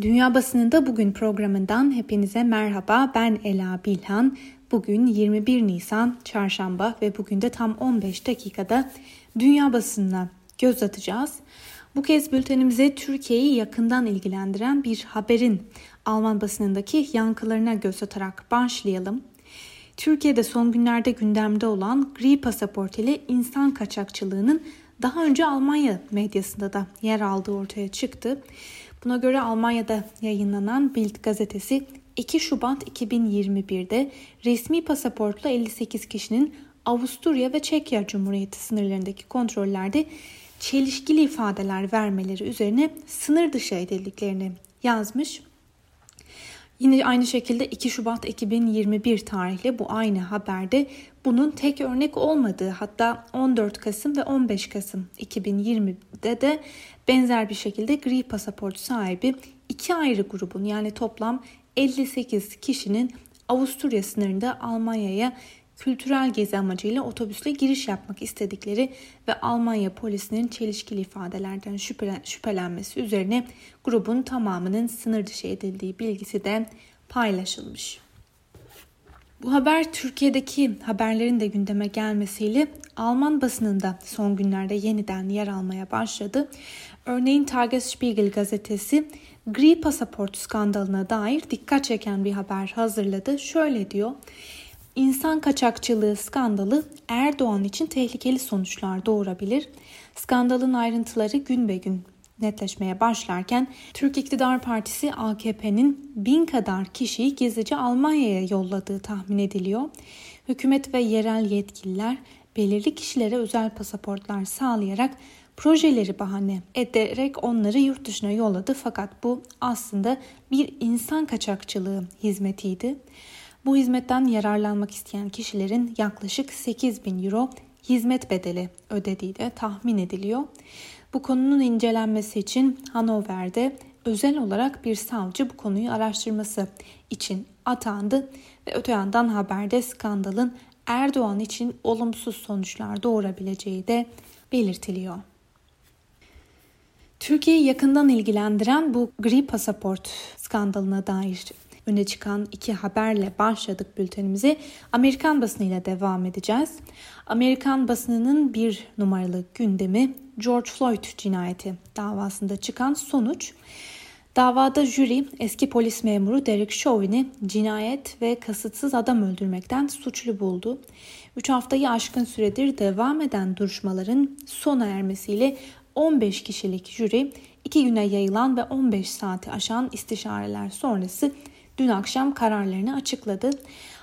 Dünya Basınında Bugün programından hepinize merhaba. Ben Ela Bilhan. Bugün 21 Nisan Çarşamba ve bugün de tam 15 dakikada Dünya Basınına göz atacağız. Bu kez bültenimize Türkiye'yi yakından ilgilendiren bir haberin Alman basınındaki yankılarına göz atarak başlayalım. Türkiye'de son günlerde gündemde olan gri pasaport ile insan kaçakçılığının daha önce Almanya medyasında da yer aldığı ortaya çıktı. Buna göre Almanya'da yayınlanan Bild gazetesi 2 Şubat 2021'de resmi pasaportla 58 kişinin Avusturya ve Çekya Cumhuriyeti sınırlarındaki kontrollerde çelişkili ifadeler vermeleri üzerine sınır dışı edildiklerini yazmış. Yine aynı şekilde 2 Şubat 2021 tarihli bu aynı haberde bunun tek örnek olmadığı hatta 14 Kasım ve 15 Kasım 2020'de de benzer bir şekilde gri pasaport sahibi iki ayrı grubun yani toplam 58 kişinin Avusturya sınırında Almanya'ya kültürel gezi amacıyla otobüsle giriş yapmak istedikleri ve Almanya polisinin çelişkili ifadelerden şüphelen, şüphelenmesi üzerine grubun tamamının sınır dışı edildiği bilgisi de paylaşılmış. Bu haber Türkiye'deki haberlerin de gündeme gelmesiyle Alman basınında son günlerde yeniden yer almaya başladı. Örneğin Tagesspiegel gazetesi gri pasaport skandalına dair dikkat çeken bir haber hazırladı. Şöyle diyor. İnsan kaçakçılığı skandalı Erdoğan için tehlikeli sonuçlar doğurabilir. Skandalın ayrıntıları gün be gün netleşmeye başlarken Türk İktidar Partisi AKP'nin bin kadar kişiyi gizlice Almanya'ya yolladığı tahmin ediliyor. Hükümet ve yerel yetkililer belirli kişilere özel pasaportlar sağlayarak projeleri bahane ederek onları yurt dışına yolladı fakat bu aslında bir insan kaçakçılığı hizmetiydi. Bu hizmetten yararlanmak isteyen kişilerin yaklaşık 8 bin euro hizmet bedeli ödediği de tahmin ediliyor. Bu konunun incelenmesi için Hanover'de özel olarak bir savcı bu konuyu araştırması için atandı ve öte yandan haberde skandalın Erdoğan için olumsuz sonuçlar doğurabileceği de belirtiliyor. Türkiye'yi yakından ilgilendiren bu gri pasaport skandalına dair öne çıkan iki haberle başladık bültenimizi. Amerikan basınıyla devam edeceğiz. Amerikan basınının bir numaralı gündemi George Floyd cinayeti davasında çıkan sonuç. Davada jüri eski polis memuru Derek Chauvin'i cinayet ve kasıtsız adam öldürmekten suçlu buldu. 3 haftayı aşkın süredir devam eden duruşmaların sona ermesiyle 15 kişilik jüri 2 güne yayılan ve 15 saati aşan istişareler sonrası dün akşam kararlarını açıkladı.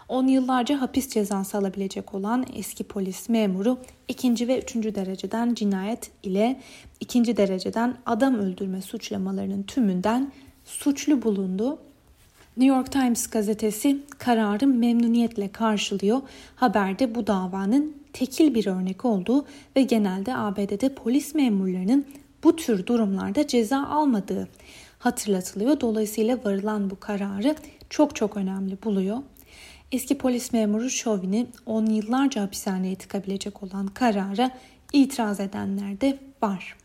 10 yıllarca hapis cezası alabilecek olan eski polis memuru ikinci ve üçüncü dereceden cinayet ile ikinci dereceden adam öldürme suçlamalarının tümünden suçlu bulundu. New York Times gazetesi kararı memnuniyetle karşılıyor. Haberde bu davanın tekil bir örnek olduğu ve genelde ABD'de polis memurlarının bu tür durumlarda ceza almadığı hatırlatılıyor. Dolayısıyla varılan bu kararı çok çok önemli buluyor. Eski polis memuru Chauvin'i 10 yıllarca hapishaneye tıkabilecek olan karara itiraz edenler de var.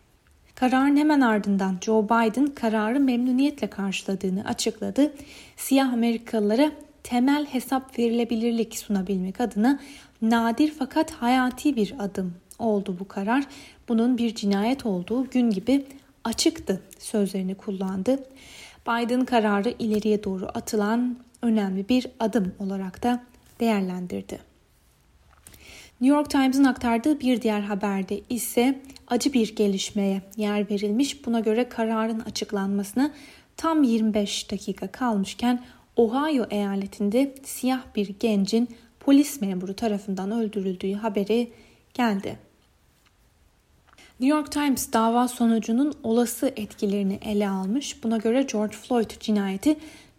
Kararın hemen ardından Joe Biden kararı memnuniyetle karşıladığını açıkladı. Siyah Amerikalılara temel hesap verilebilirlik sunabilmek adına nadir fakat hayati bir adım oldu bu karar. Bunun bir cinayet olduğu gün gibi açıktı sözlerini kullandı. Biden kararı ileriye doğru atılan önemli bir adım olarak da değerlendirdi. New York Times'ın aktardığı bir diğer haberde ise acı bir gelişmeye yer verilmiş. Buna göre kararın açıklanmasına tam 25 dakika kalmışken Ohio eyaletinde siyah bir gencin polis memuru tarafından öldürüldüğü haberi geldi. New York Times dava sonucunun olası etkilerini ele almış. Buna göre George Floyd cinayeti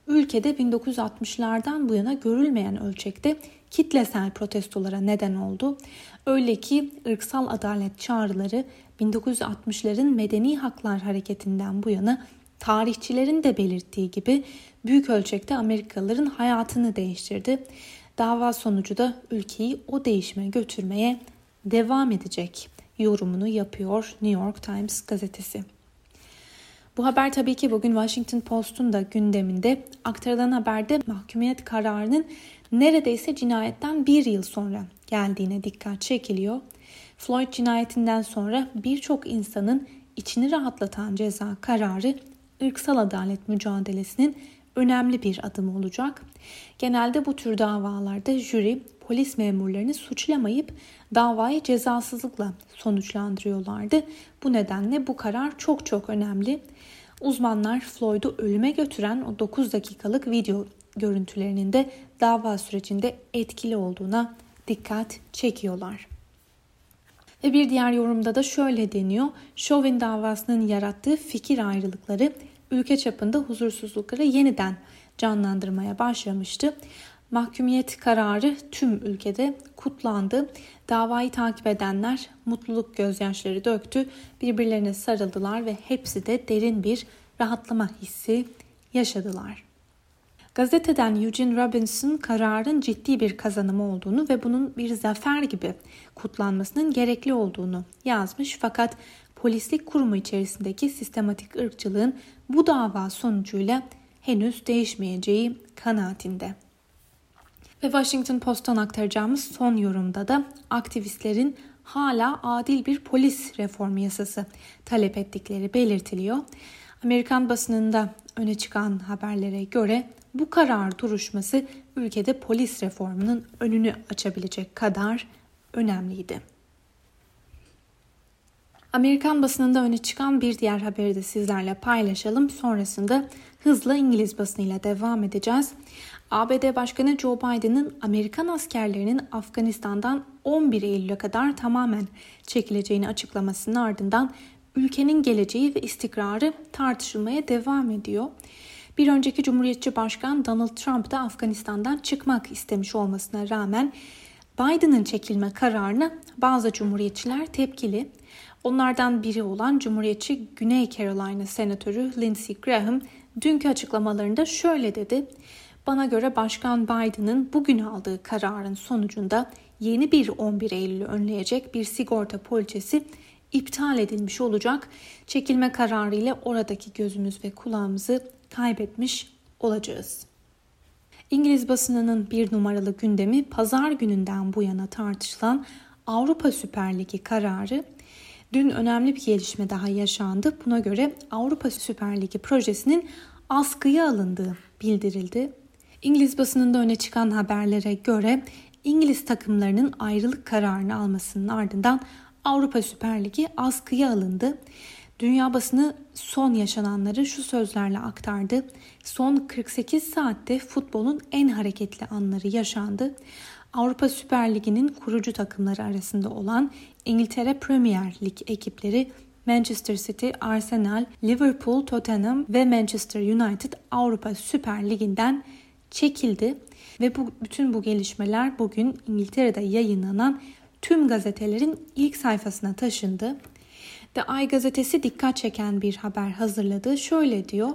ülkede 1960'lardan bu yana görülmeyen ölçekte kitlesel protestolara neden oldu. Öyle ki ırksal adalet çağrıları 1960'ların medeni haklar hareketinden bu yana tarihçilerin de belirttiği gibi büyük ölçekte Amerikalıların hayatını değiştirdi. Dava sonucu da ülkeyi o değişime götürmeye devam edecek yorumunu yapıyor New York Times gazetesi. Bu haber tabii ki bugün Washington Post'un da gündeminde aktarılan haberde mahkumiyet kararının neredeyse cinayetten bir yıl sonra geldiğine dikkat çekiliyor. Floyd cinayetinden sonra birçok insanın içini rahatlatan ceza kararı ırksal adalet mücadelesinin önemli bir adım olacak. Genelde bu tür davalarda jüri polis memurlarını suçlamayıp davayı cezasızlıkla sonuçlandırıyorlardı. Bu nedenle bu karar çok çok önemli. Uzmanlar Floyd'u ölüme götüren o 9 dakikalık video görüntülerinin de dava sürecinde etkili olduğuna dikkat çekiyorlar. Ve bir diğer yorumda da şöyle deniyor. Chauvin davasının yarattığı fikir ayrılıkları ülke çapında huzursuzlukları yeniden canlandırmaya başlamıştı. Mahkumiyet kararı tüm ülkede kutlandı. Davayı takip edenler mutluluk gözyaşları döktü. Birbirlerine sarıldılar ve hepsi de derin bir rahatlama hissi yaşadılar. Gazeteden Eugene Robinson kararın ciddi bir kazanımı olduğunu ve bunun bir zafer gibi kutlanmasının gerekli olduğunu yazmış fakat polislik kurumu içerisindeki sistematik ırkçılığın bu dava sonucuyla henüz değişmeyeceği kanaatinde. Ve Washington Post'tan aktaracağımız son yorumda da aktivistlerin hala adil bir polis reformu yasası talep ettikleri belirtiliyor. Amerikan basınında öne çıkan haberlere göre bu karar duruşması ülkede polis reformunun önünü açabilecek kadar önemliydi. Amerikan basınında öne çıkan bir diğer haberi de sizlerle paylaşalım. Sonrasında hızla İngiliz basınıyla devam edeceğiz. ABD Başkanı Joe Biden'ın Amerikan askerlerinin Afganistan'dan 11 Eylül'e kadar tamamen çekileceğini açıklamasının ardından ülkenin geleceği ve istikrarı tartışılmaya devam ediyor. Bir önceki Cumhuriyetçi Başkan Donald Trump da Afganistan'dan çıkmak istemiş olmasına rağmen Biden'ın çekilme kararına bazı cumhuriyetçiler tepkili. Onlardan biri olan Cumhuriyetçi Güney Carolina Senatörü Lindsey Graham dünkü açıklamalarında şöyle dedi. Bana göre Başkan Biden'ın bugün aldığı kararın sonucunda yeni bir 11 Eylül'ü önleyecek bir sigorta poliçesi iptal edilmiş olacak. Çekilme kararı ile oradaki gözümüz ve kulağımızı kaybetmiş olacağız. İngiliz basınının bir numaralı gündemi pazar gününden bu yana tartışılan Avrupa Süper Ligi kararı. Dün önemli bir gelişme daha yaşandı. Buna göre Avrupa Süper Ligi projesinin askıya alındığı bildirildi. İngiliz basınında öne çıkan haberlere göre İngiliz takımlarının ayrılık kararını almasının ardından Avrupa Süper Ligi askıya alındı. Dünya basını son yaşananları şu sözlerle aktardı. Son 48 saatte futbolun en hareketli anları yaşandı. Avrupa Süper Ligi'nin kurucu takımları arasında olan İngiltere Premier Lig ekipleri Manchester City, Arsenal, Liverpool, Tottenham ve Manchester United Avrupa Süper Ligi'nden çekildi ve bu bütün bu gelişmeler bugün İngiltere'de yayınlanan tüm gazetelerin ilk sayfasına taşındı. The Eye gazetesi dikkat çeken bir haber hazırladı. Şöyle diyor.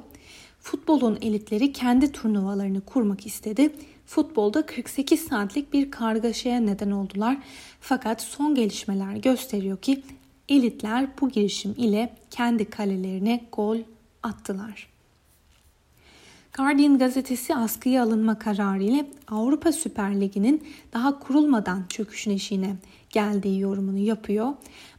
Futbolun elitleri kendi turnuvalarını kurmak istedi. Futbolda 48 saatlik bir kargaşaya neden oldular. Fakat son gelişmeler gösteriyor ki elitler bu girişim ile kendi kalelerine gol attılar. Guardian gazetesi askıya alınma kararı ile Avrupa Süper Ligi'nin daha kurulmadan çöküşün eşiğine geldiği yorumunu yapıyor.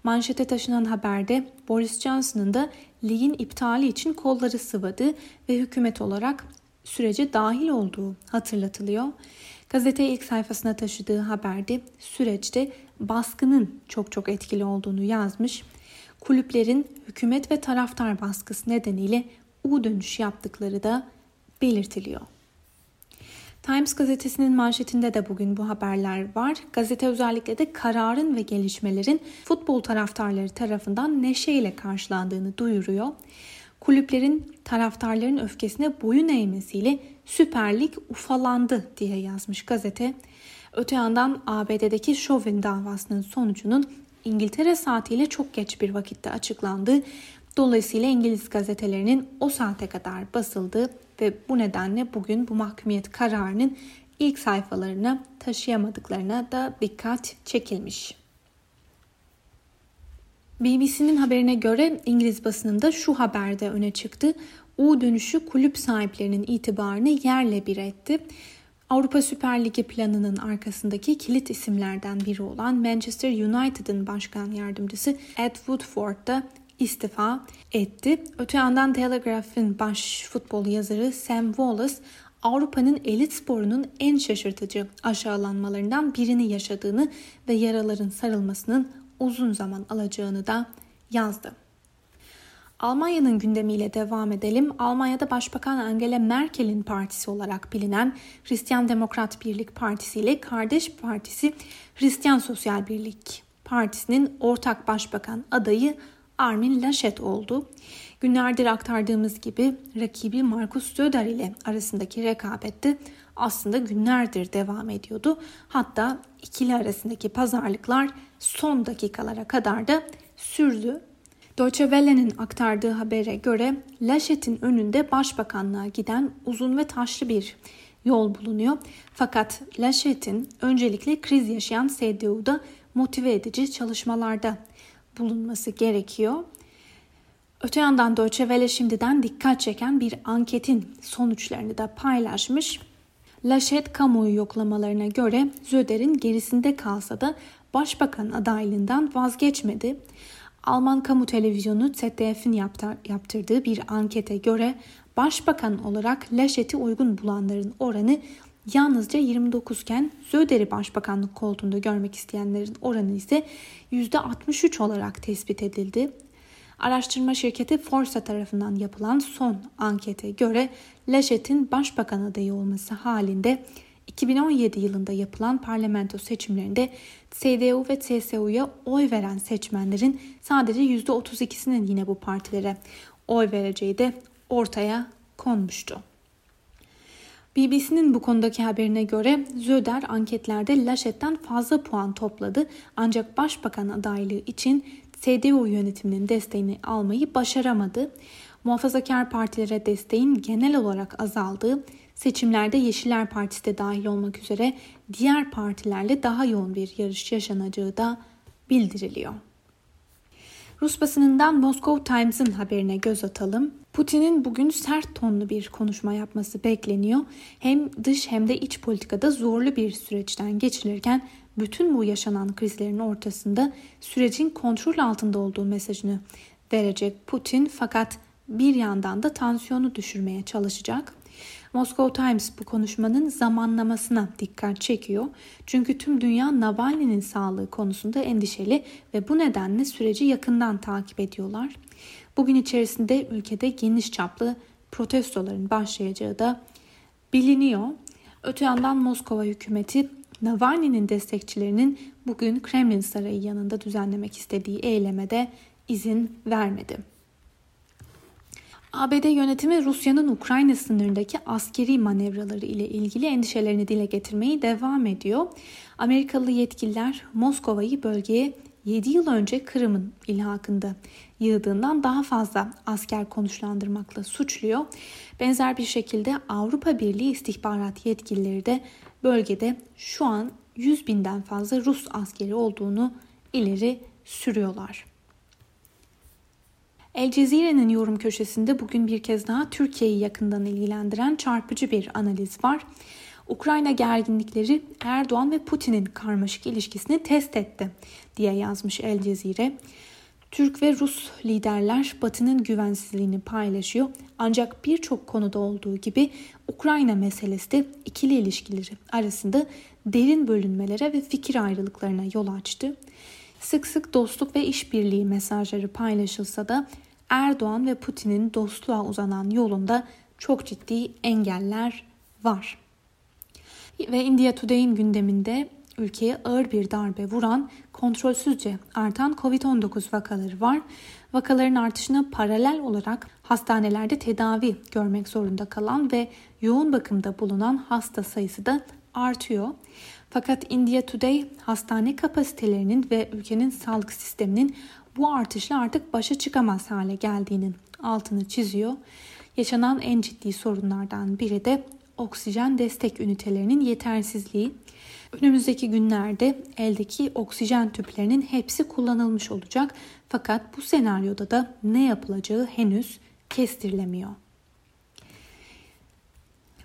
Manşete taşınan haberde Boris Johnson'ın da ligin iptali için kolları sıvadı ve hükümet olarak sürece dahil olduğu hatırlatılıyor. Gazete ilk sayfasına taşıdığı haberde süreçte baskının çok çok etkili olduğunu yazmış. Kulüplerin hükümet ve taraftar baskısı nedeniyle U dönüş yaptıkları da belirtiliyor. Times gazetesinin manşetinde de bugün bu haberler var. Gazete özellikle de kararın ve gelişmelerin futbol taraftarları tarafından neşeyle karşılandığını duyuruyor. Kulüplerin taraftarların öfkesine boyun eğmesiyle Süper Lig ufalandı diye yazmış gazete. Öte yandan ABD'deki Chauvin davasının sonucunun İngiltere saatiyle çok geç bir vakitte açıklandığı, dolayısıyla İngiliz gazetelerinin o saate kadar basıldığı ve bu nedenle bugün bu mahkumiyet kararının ilk sayfalarına taşıyamadıklarına da dikkat çekilmiş. BBC'nin haberine göre İngiliz basınında şu haberde öne çıktı. U dönüşü kulüp sahiplerinin itibarını yerle bir etti. Avrupa Süper Ligi planının arkasındaki kilit isimlerden biri olan Manchester United'ın başkan yardımcısı Ed Woodford da istifa etti. Öte yandan Telegraph'ın baş futbol yazarı Sam Wallace Avrupa'nın elit sporunun en şaşırtıcı aşağılanmalarından birini yaşadığını ve yaraların sarılmasının uzun zaman alacağını da yazdı. Almanya'nın gündemiyle devam edelim. Almanya'da Başbakan Angela Merkel'in partisi olarak bilinen Hristiyan Demokrat Birlik Partisi ile kardeş partisi Hristiyan Sosyal Birlik Partisi'nin ortak başbakan adayı Armin Laschet oldu. Günlerdir aktardığımız gibi rakibi Markus Söder ile arasındaki rekabette aslında günlerdir devam ediyordu. Hatta ikili arasındaki pazarlıklar son dakikalara kadar da sürdü. Deutsche Welle'nin aktardığı habere göre Laschet'in önünde başbakanlığa giden uzun ve taşlı bir yol bulunuyor. Fakat Laschet'in öncelikle kriz yaşayan CDU'da motive edici çalışmalarda bulunması gerekiyor. Öte yandan Deutsche Welle şimdiden dikkat çeken bir anketin sonuçlarını da paylaşmış. Laschet kamuoyu yoklamalarına göre Zöder'in gerisinde kalsa da başbakan adaylığından vazgeçmedi. Alman kamu televizyonu ZDF'in yaptırdığı bir ankete göre başbakan olarak Laschet'i uygun bulanların oranı yalnızca 29 iken Söder'i başbakanlık koltuğunda görmek isteyenlerin oranı ise %63 olarak tespit edildi. Araştırma şirketi Forsa tarafından yapılan son ankete göre Laschet'in başbakan adayı olması halinde 2017 yılında yapılan parlamento seçimlerinde CDU ve CSU'ya oy veren seçmenlerin sadece %32'sinin yine bu partilere oy vereceği de ortaya konmuştu. BBC'nin bu konudaki haberine göre Zöder anketlerde Laschet'ten fazla puan topladı ancak başbakan adaylığı için CDU yönetiminin desteğini almayı başaramadı. Muhafazakar partilere desteğin genel olarak azaldığı, seçimlerde Yeşiller Partisi de dahil olmak üzere diğer partilerle daha yoğun bir yarış yaşanacağı da bildiriliyor. Rus basınından Moscow Times'ın haberine göz atalım. Putin'in bugün sert tonlu bir konuşma yapması bekleniyor. Hem dış hem de iç politikada zorlu bir süreçten geçilirken bütün bu yaşanan krizlerin ortasında sürecin kontrol altında olduğu mesajını verecek Putin fakat bir yandan da tansiyonu düşürmeye çalışacak. Moscow Times bu konuşmanın zamanlamasına dikkat çekiyor. Çünkü tüm dünya Navalny'nin sağlığı konusunda endişeli ve bu nedenle süreci yakından takip ediyorlar. Bugün içerisinde ülkede geniş çaplı protestoların başlayacağı da biliniyor. Öte yandan Moskova hükümeti Navalny'nin destekçilerinin bugün Kremlin Sarayı yanında düzenlemek istediği eylemede izin vermedi. ABD yönetimi Rusya'nın Ukrayna sınırındaki askeri manevraları ile ilgili endişelerini dile getirmeyi devam ediyor. Amerikalı yetkililer Moskova'yı bölgeye 7 yıl önce Kırım'ın ilhakında yığdığından daha fazla asker konuşlandırmakla suçluyor. Benzer bir şekilde Avrupa Birliği istihbarat yetkilileri de bölgede şu an 100 binden fazla Rus askeri olduğunu ileri sürüyorlar. El Cezire'nin yorum köşesinde bugün bir kez daha Türkiye'yi yakından ilgilendiren çarpıcı bir analiz var. Ukrayna gerginlikleri Erdoğan ve Putin'in karmaşık ilişkisini test etti diye yazmış El Cezire. Türk ve Rus liderler Batı'nın güvensizliğini paylaşıyor. Ancak birçok konuda olduğu gibi Ukrayna meselesi de ikili ilişkileri arasında derin bölünmelere ve fikir ayrılıklarına yol açtı. Sık sık dostluk ve işbirliği mesajları paylaşılsa da Erdoğan ve Putin'in dostluğa uzanan yolunda çok ciddi engeller var. Ve India Today'in gündeminde ülkeye ağır bir darbe vuran, kontrolsüzce artan COVID-19 vakaları var. Vakaların artışına paralel olarak hastanelerde tedavi görmek zorunda kalan ve yoğun bakımda bulunan hasta sayısı da artıyor. Fakat India Today hastane kapasitelerinin ve ülkenin sağlık sisteminin bu artışla artık başa çıkamaz hale geldiğinin altını çiziyor. Yaşanan en ciddi sorunlardan biri de oksijen destek ünitelerinin yetersizliği. Önümüzdeki günlerde eldeki oksijen tüplerinin hepsi kullanılmış olacak. Fakat bu senaryoda da ne yapılacağı henüz kestirilemiyor.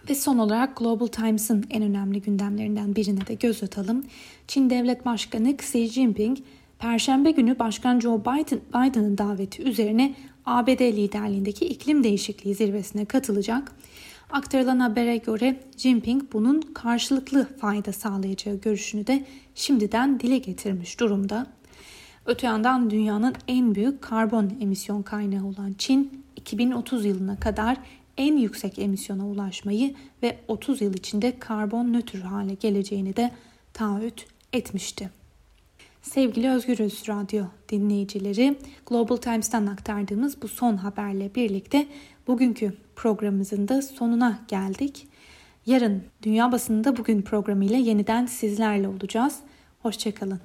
Ve son olarak Global Times'ın en önemli gündemlerinden birine de göz atalım. Çin Devlet Başkanı Xi Jinping, Perşembe günü Başkan Joe Biden, Biden'ın daveti üzerine ABD liderliğindeki iklim değişikliği zirvesine katılacak. Aktarılan habere göre Jinping bunun karşılıklı fayda sağlayacağı görüşünü de şimdiden dile getirmiş durumda. Öte yandan dünyanın en büyük karbon emisyon kaynağı olan Çin 2030 yılına kadar en yüksek emisyona ulaşmayı ve 30 yıl içinde karbon nötr hale geleceğini de taahhüt etmişti. Sevgili Özgür Öz Radyo dinleyicileri, Global Times'tan aktardığımız bu son haberle birlikte bugünkü programımızın da sonuna geldik. Yarın Dünya Basınında Bugün programıyla yeniden sizlerle olacağız. Hoşçakalın.